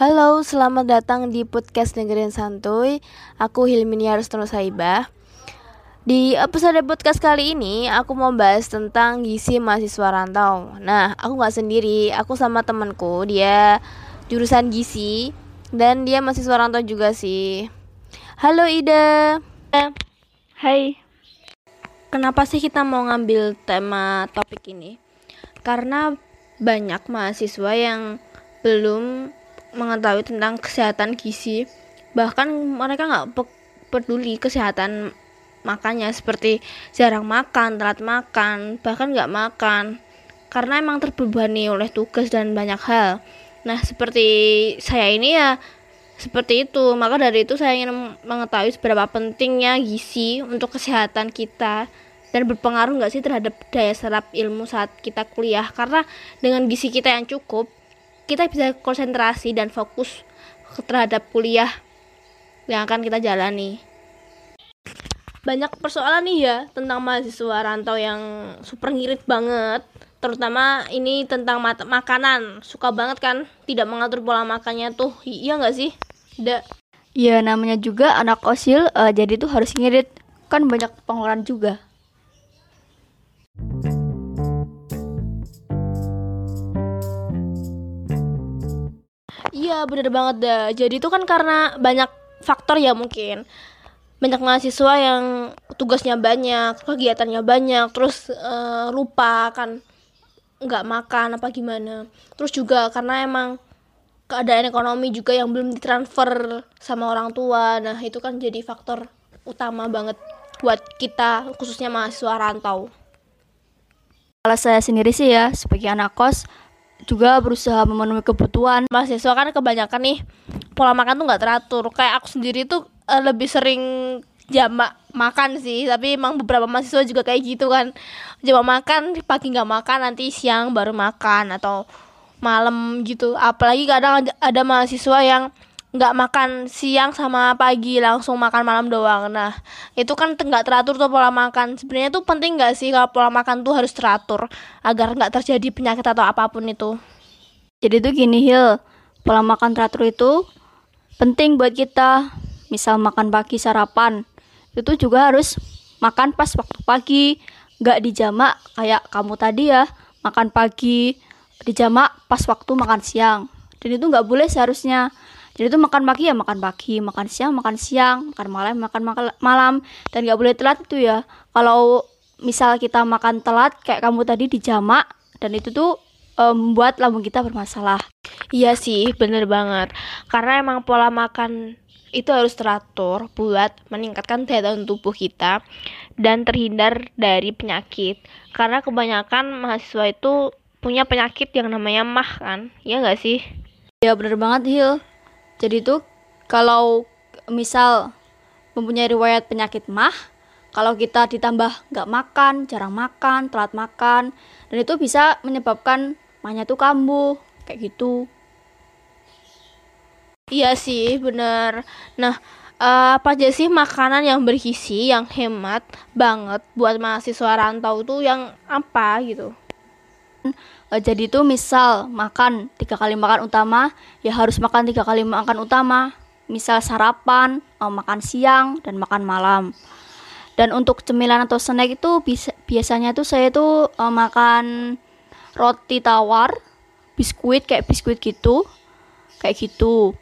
Halo, selamat datang di podcast Negeri Santuy. Aku Hilminia Rustono Saibah. Di episode podcast kali ini, aku mau bahas tentang gizi mahasiswa rantau. Nah, aku nggak sendiri, aku sama temanku. Dia jurusan gizi dan dia mahasiswa rantau juga sih. Halo Ida. Hai. Kenapa sih kita mau ngambil tema topik ini? Karena banyak mahasiswa yang belum mengetahui tentang kesehatan gizi. Bahkan mereka nggak pe peduli kesehatan makannya seperti jarang makan telat makan bahkan nggak makan. Karena emang terbebani oleh tugas dan banyak hal. Nah seperti saya ini ya seperti itu. Maka dari itu saya ingin mengetahui seberapa pentingnya gizi untuk kesehatan kita. Dan berpengaruh nggak sih terhadap daya serap ilmu saat kita kuliah? Karena dengan gizi kita yang cukup kita bisa konsentrasi dan fokus terhadap kuliah yang akan kita jalani. Banyak persoalan nih ya tentang mahasiswa rantau yang super ngirit banget. Terutama ini tentang makanan. Suka banget kan tidak mengatur pola makannya tuh. Iya nggak sih? Tidak. Ya namanya juga anak osil uh, jadi tuh harus ngirit. Kan banyak pengeluaran juga. Iya bener banget dah. Jadi itu kan karena banyak faktor ya mungkin banyak mahasiswa yang tugasnya banyak, kegiatannya banyak, terus uh, lupa kan nggak makan apa gimana. Terus juga karena emang keadaan ekonomi juga yang belum ditransfer sama orang tua. Nah, itu kan jadi faktor utama banget buat kita khususnya mahasiswa rantau. Kalau saya sendiri sih ya sebagai anak kos juga berusaha memenuhi kebutuhan. Mahasiswa kan kebanyakan nih pola makan tuh nggak teratur. Kayak aku sendiri tuh uh, lebih sering jamak makan sih. Tapi emang beberapa mahasiswa juga kayak gitu kan. Jamak makan pagi nggak makan nanti siang baru makan atau malam gitu. Apalagi kadang ada, ada mahasiswa yang nggak makan siang sama pagi langsung makan malam doang. Nah itu kan nggak teratur tuh pola makan. Sebenarnya tuh penting nggak sih kalau pola makan tuh harus teratur agar nggak terjadi penyakit atau apa pun itu? Jadi tuh gini Hil. Pola makan teratur itu penting buat kita. Misal makan pagi sarapan itu juga harus makan pas waktu pagi. Nggak dijamak kayak kamu tadi ya makan pagi dijamak pas waktu makan siang. Dan itu nggak boleh seharusnya jadi tuh makan pagi ya makan pagi makan siang makan siang makan malam makan malam. Dan gak boleh telat itu ya. Kalau misal kita makan telat kayak kamu tadi di jamak dan itu tuh membuat um, lambung kita bermasalah. Iya sih bener banget. Karena emang pola makan itu harus teratur buat meningkatkan daya tahan tubuh kita dan terhindar dari penyakit. Karena kebanyakan mahasiswa itu punya penyakit yang namanya mah kan ya nggak sih? Ya bener banget Hil jadi tuh kalau misal mempunyai riwayat penyakit mah, kalau kita ditambah nggak makan, jarang makan, telat makan, dan itu bisa menyebabkan mahnya tuh kambuh, kayak gitu. Iya sih, bener. Nah, uh, apa aja sih makanan yang bergizi, yang hemat banget buat mahasiswa rantau tuh yang apa gitu? Uh, jadi itu misal makan tiga kali makan utama ya harus makan tiga kali makan utama. Misal sarapan makan siang dan makan malam. Dan untuk cemilan atau snack itu bisa biasanya tuh saya tuh uh, makan roti tawar biskuit kayak biskuit gitu kayak gitu.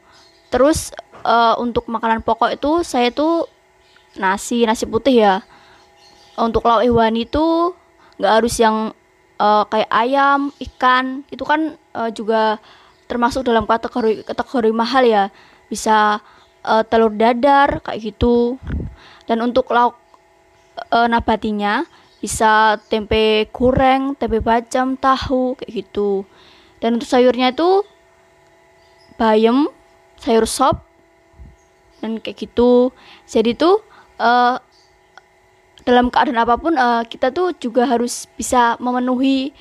Terus uh, untuk makanan pokok itu saya tuh nasi nasi putih ya. Untuk lauk hewani itu nggak harus yang uh, kayak ayam, ikan itu kan uh, juga termasuk dalam kategori kategori mahal ya. Bisa uh, telur dadar kayak gitu. Dan untuk lauk uh, nabatinya bisa tempe goreng, tempe bacem, tahu kayak gitu. Dan untuk sayurnya itu bayam, sayur sop dan kayak gitu. Jadi tuh uh, dalam keadaan apa pun uh, kita tuh juga harus bisa memenuhi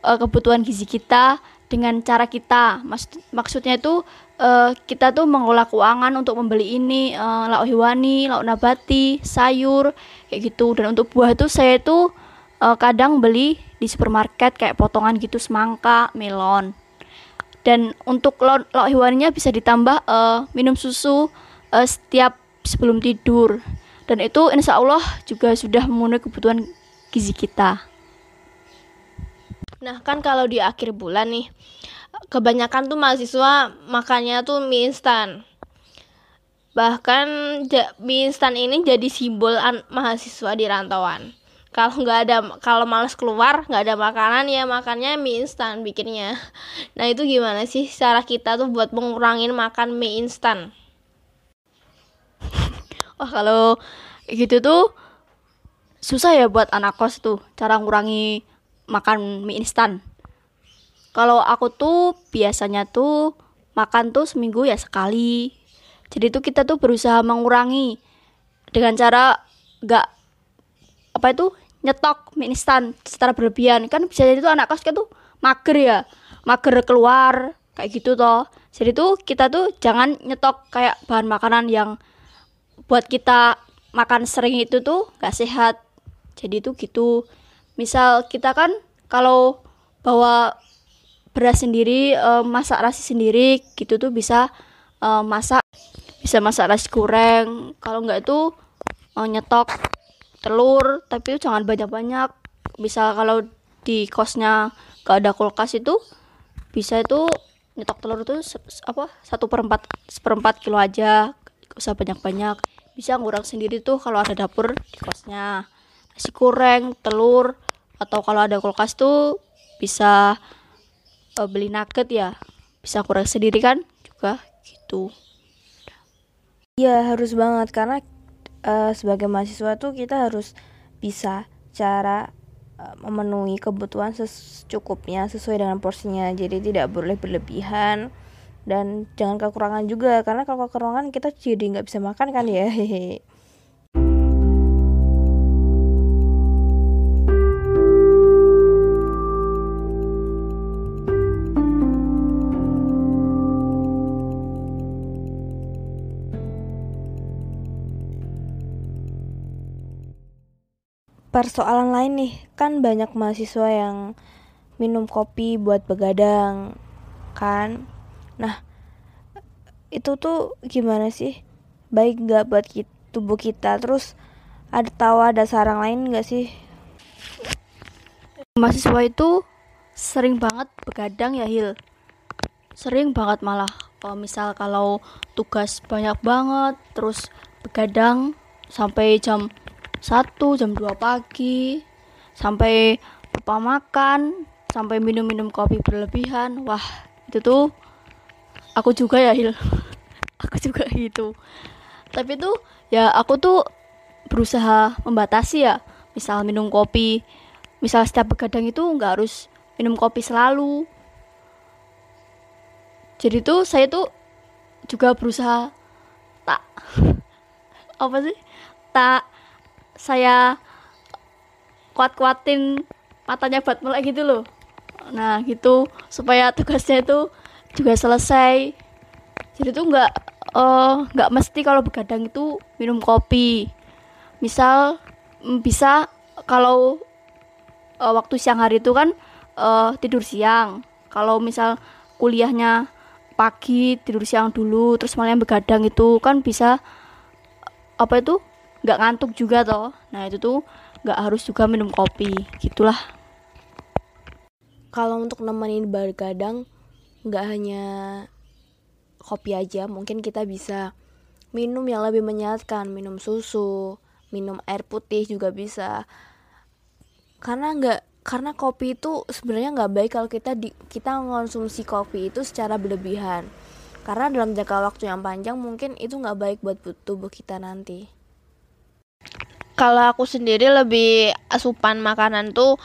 uh, kebutuhan gizi kita dengan cara kita. Maksud, maksudnya itu uh, kita tuh mengolah keuangan untuk membeli ini uh, lauk hewani, lauk nabati, sayur kayak gitu. Dan untuk buah itu saya tuh uh, kadang beli di supermarket kayak potongan gitu semangka, melon. dan untuk lauk, lauk hewaninya bisa ditambah uh, minum susu uh, setiap sebelum tidur dan itu insya Allah juga sudah memenuhi kebutuhan gizi kita. Nah kan kalau di akhir bulan nih kebanyakan tuh mahasiswa makannya tuh mie instan. Bahkan mie instan ini jadi simbol mahasiswa di rantauan. Kalau nggak ada, kalau males keluar, nggak ada makanan ya makannya mie instan bikinnya. Nah itu gimana sih cara kita tuh buat mengurangin makan mie instan? Wah kalau gitu tuh susah ya buat anak kos tuh cara ngurangi makan mie instan. Kalau aku tuh biasanya tuh makan tuh seminggu ya sekali. Jadi tuh kita tuh berusaha mengurangi dengan cara gak apa itu nyetok mie instan secara berlebihan. Kan bisa jadi tuh anak kos kan tuh mager ya mager keluar kayak gitu toh. Jadi tuh kita tuh jangan nyetok kayak bahan makanan yang buat kita makan sering itu tuh gak sehat. Jadi tuh gitu. Misal kita kan kalau bawa beras sendiri uh, masak nasi sendiri gitu tuh bisa uh, masak bisa masak nasi goreng. Kalau nggak itu uh, nyetok telur tapi jangan banyak-banyak. Bisa kalau di kosnya gak ada kulkas itu bisa itu nyetok telur itu apa satu perempat seperempat kilo aja usah banyak-banyak bisa ngurang sendiri tuh kalau ada dapur di kosnya. Nasi goreng telur atau kalau ada kulkas tuh bisa uh, beli nugget ya. Bisa kurang sendiri kan? Juga gitu. Iya harus banget. Karena uh, sebagai mahasiswa tuh kita harus bisa cara uh, memenuhi kebutuhan secukupnya sesuai dengan porsinya. Jadi tidak boleh berlebihan dan jangan kekurangan juga karena kalau kekurangan kita jadi nggak bisa makan kan ya. Hehe persoalan lain nih kan banyak mahasiswa yang minum kopi buat begadang kan nah itu tuh gimana sih? Baik nggak buat kita, tubuh kita terus ada tahu ada sarang lain nggak sih? Mahasiswa itu sering banget begadang ya Hil. Sering banget malah kalau misal kalau tugas banyak banget terus begadang sampai jam satu jam 2 pagi sampai lupa makan sampai minum-minum kopi berlebihan. Wah itu tuh aku juga ya Hil. Aku juga gitu. Tapi tuh ya aku tuh berusaha membatasi ya. Misal minum kopi. Misal setiap begadang itu nggak harus minum kopi selalu. Jadi tuh saya tuh juga berusaha tak apa sih? Tak saya kuat-kuatin matanya buat melek gitu loh. Nah gitu. Supaya tugasnya itu juga selesai. Jadi tuh nggak uh, nggak mesti kalau begadang itu minum kopi. Misal mm, bisa kalau uh, waktu siang hari itu kan uh, tidur siang. Kalau misal kuliahnya pagi tidur siang dulu terus malam begadang itu kan bisa apa itu nggak ngantuk juga toh. Nah itu tuh nggak harus juga minum kopi gitulah. Kalau untuk nemenin bergadang nggak hanya kopi aja mungkin kita bisa minum yang lebih menyehatkan minum susu minum air putih juga bisa. Karena nggak karena kopi itu sebenarnya nggak baik kalau kita di kita mengonsumsi kopi itu secara berlebihan. Karena dalam jangka waktu yang panjang mungkin itu nggak baik buat tubuh kita nanti. Kalau aku sendiri lebih asupan makanan tuh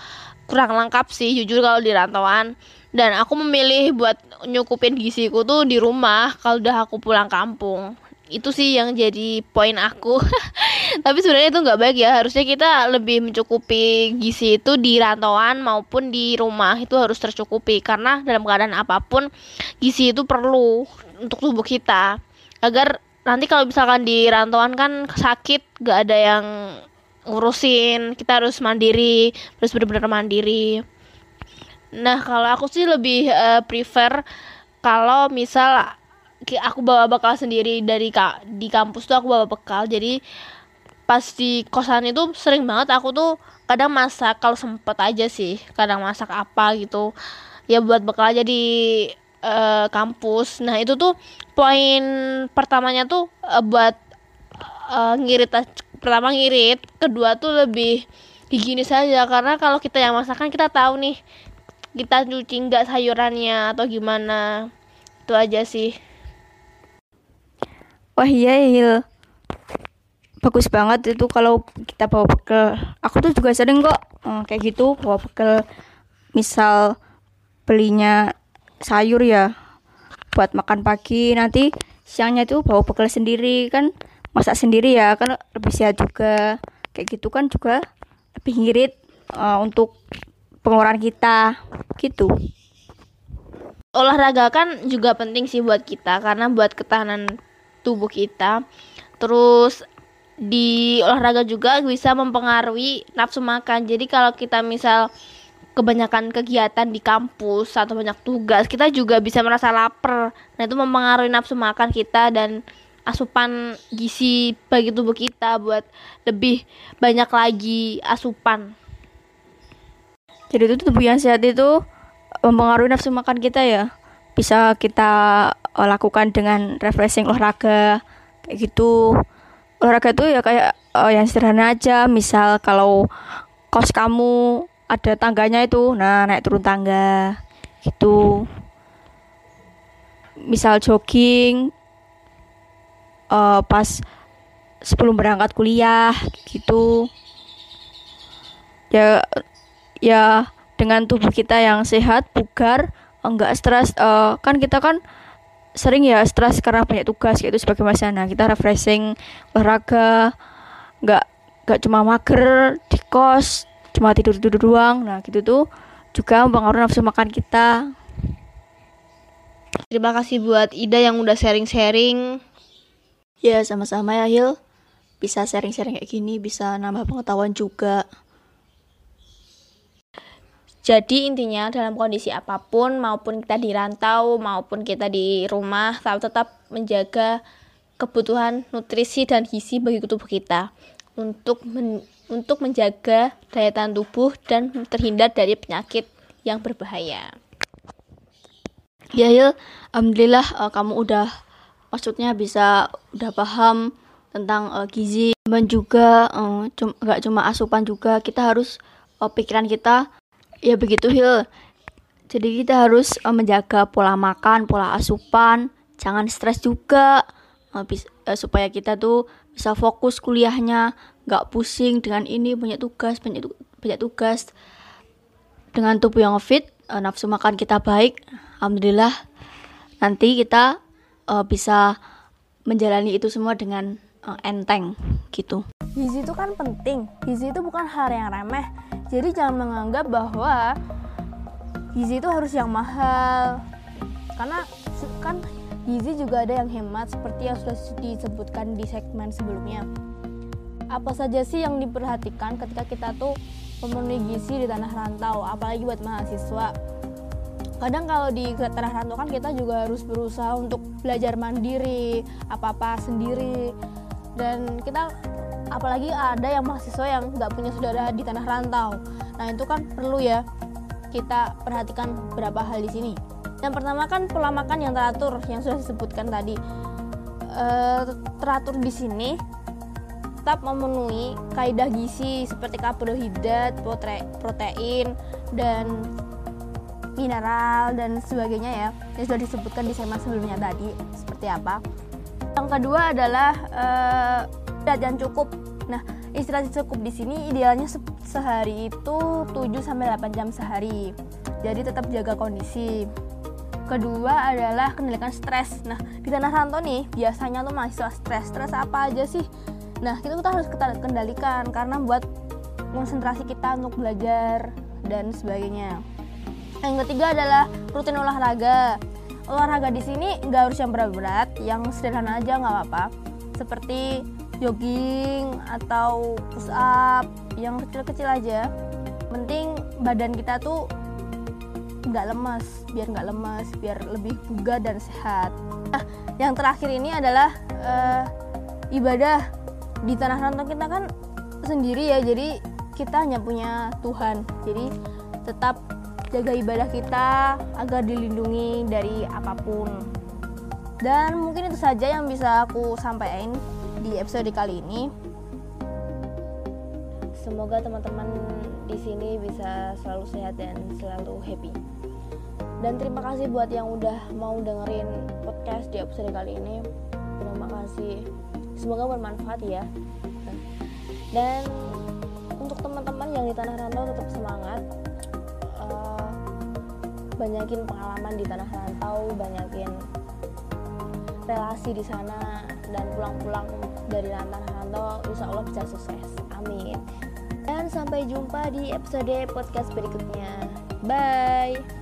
kurang lengkap sih jujur kalau di rantauan. Dan aku memilih buat nyukupin giziku tuh di rumah kalau udah aku pulang kampung. Itu sih yang jadi poin aku. Tapi sebenarnya itu nggak baik ya. Harusnya kita lebih mencukupi gizi itu di rantauan maupun di rumah. Itu harus tercukupi karena dalam keadaan apa pun gizi itu perlu untuk tubuh kita. Agar nanti kalau misalkan di rantauan kan sakit gak ada yang ngurusin kita harus mandiri harus benar-benar mandiri. Nah kalau aku sih lebih uh, prefer kalau misal aku bawa bekal sendiri dari ka di kampus tuh aku bawa bekal. Jadi pas di kosan itu sering banget aku tuh kadang masak kalau sempet aja sih kadang masak apa gitu. Ya buat bekal aja di uh, kampus. Nah itu tuh poin pertamanya tuh uh, buat uh, ngirit pertama ngirit kedua tuh lebih higienis saja. Karena kalau kita yang masakan kita tahu nih kita cuci nggak sayurannya atau gimana. Itu aja sih. Wah iya Hil. Bagus banget itu kalau kita bawa bekal aku tuh juga sering kok hmm, kayak gitu bawa bekal misal belinya sayur ya buat makan pagi. Nanti siangnya tuh bawa bekal sendiri kan masak sendiri ya kan lebih sehat juga kayak gitu kan juga lebih ngirit uh, untuk pengeluaran kita gitu olahraga kan juga penting sih buat kita karena buat ketahanan tubuh kita terus di olahraga juga bisa mempengaruhi nafsu makan. Jadi kalau kita misal kebanyakan kegiatan di kampus atau banyak tugas, kita juga bisa merasa lapar. Nah, itu mempengaruhi nafsu makan kita dan asupan gizi bagi tubuh kita buat lebih banyak lagi asupan. Jadi itu tubuh yang sehat itu mempengaruhi nafsu makan kita ya. Bisa kita lakukan dengan refreshing olahraga kayak gitu olahraga tuh ya kayak uh, yang sederhana aja misal kalau kos kamu ada tangganya itu nah naik turun tangga gitu misal jogging uh, pas sebelum berangkat kuliah gitu. Ya ya dengan tubuh kita yang sehat bugar enggak stres uh, kan kita kan sering ya stres karena banyak tugas gitu sebagai mahasiswa. Nah kita refreshing olahraga nggak nggak cuma mager di kos cuma tidur tidur doang. Nah gitu tuh juga mempengaruhi nafsu makan kita. Terima kasih buat Ida yang udah sharing-sharing ya sama-sama ya Hil. Bisa sharing-sharing kayak gini bisa nambah pengetahuan juga. Jadi intinya dalam kondisi apa pun maupun kita di rantau maupun kita di rumah tetap menjaga kebutuhan nutrisi dan gizi bagi tubuh kita. Untuk men untuk menjaga daya tahan tubuh dan terhindar dari penyakit yang berbahaya. Ya Hil, alhamdulillah uh, kamu udah maksudnya bisa udah paham tentang uh, gizi dan juga uh, cum gak cuma asupan juga kita harus uh, pikiran kita ya begitu Hil. Jadi kita harus uh, menjaga pola makan pola asupan. Jangan stres juga uh, uh, supaya kita tuh bisa fokus kuliahnya nggak pusing dengan ini banyak tugas banyak banyak tugas. Dengan tubuh yang fit uh, nafsu makan kita baik alhamdulillah. Nanti kita uh, bisa menjalani itu semua dengan uh, enteng gitu gizi itu kan penting gizi itu bukan hal yang remeh jadi jangan menganggap bahwa gizi itu harus yang mahal. Karena kan gizi juga ada yang hemat seperti yang sudah disebutkan di segmen sebelumnya. Apa saja sih yang diperhatikan ketika kita tuh memenuhi gizi di tanah rantau, apalagi buat mahasiswa. Kadang kalau di tanah rantau kan kita juga harus berusaha untuk belajar mandiri, apa-apa sendiri. Dan kita apalagi ada yang mahasiswa yang nggak punya saudara di tanah rantau. Nah itu kan perlu ya kita perhatikan beberapa hal di sini. Yang pertama kan pola makan yang teratur yang sudah disebutkan tadi. E, teratur di sini tetap memenuhi kaidah gizi seperti karbohidrat, protein dan mineral dan sebagainya ya yang sudah disebutkan di segmen sebelumnya tadi seperti apa yang kedua adalah uh, cukup. Nah, istirahat cukup di sini idealnya se sehari itu 7 sampai 8 jam sehari. Jadi tetap jaga kondisi. Kedua adalah kendalikan stres. Nah, di tanah rantau nih biasanya tuh mahasiswa stres. Stres apa aja sih? Nah, kita tuh harus kita kendalikan karena buat konsentrasi kita untuk belajar dan sebagainya. Yang ketiga adalah rutin olahraga. Olahraga di sini nggak harus yang berat-berat, yang sederhana aja nggak apa-apa. Seperti jogging atau push up yang kecil-kecil aja penting badan kita tuh nggak lemas biar nggak lemas biar lebih bugar dan sehat nah yang terakhir ini adalah uh, ibadah di tanah rantau kita kan sendiri ya jadi kita hanya punya Tuhan jadi tetap jaga ibadah kita agar dilindungi dari apa pun. Dan mungkin itu saja yang bisa aku sampaikan di episode kali ini. Semoga teman-teman di sini bisa selalu sehat dan selalu happy. Dan terima kasih buat yang udah mau dengerin podcast di episode kali ini. Terima kasih. Semoga bermanfaat ya. Dan untuk teman-teman yang di tanah rantau tetap semangat banyakin pengalaman di tanah rantau banyakin relasi di sana dan pulang-pulang dari tanah rantau insya Allah bisa sukses. Amin. Dan sampai jumpa di episode podcast berikutnya. Bye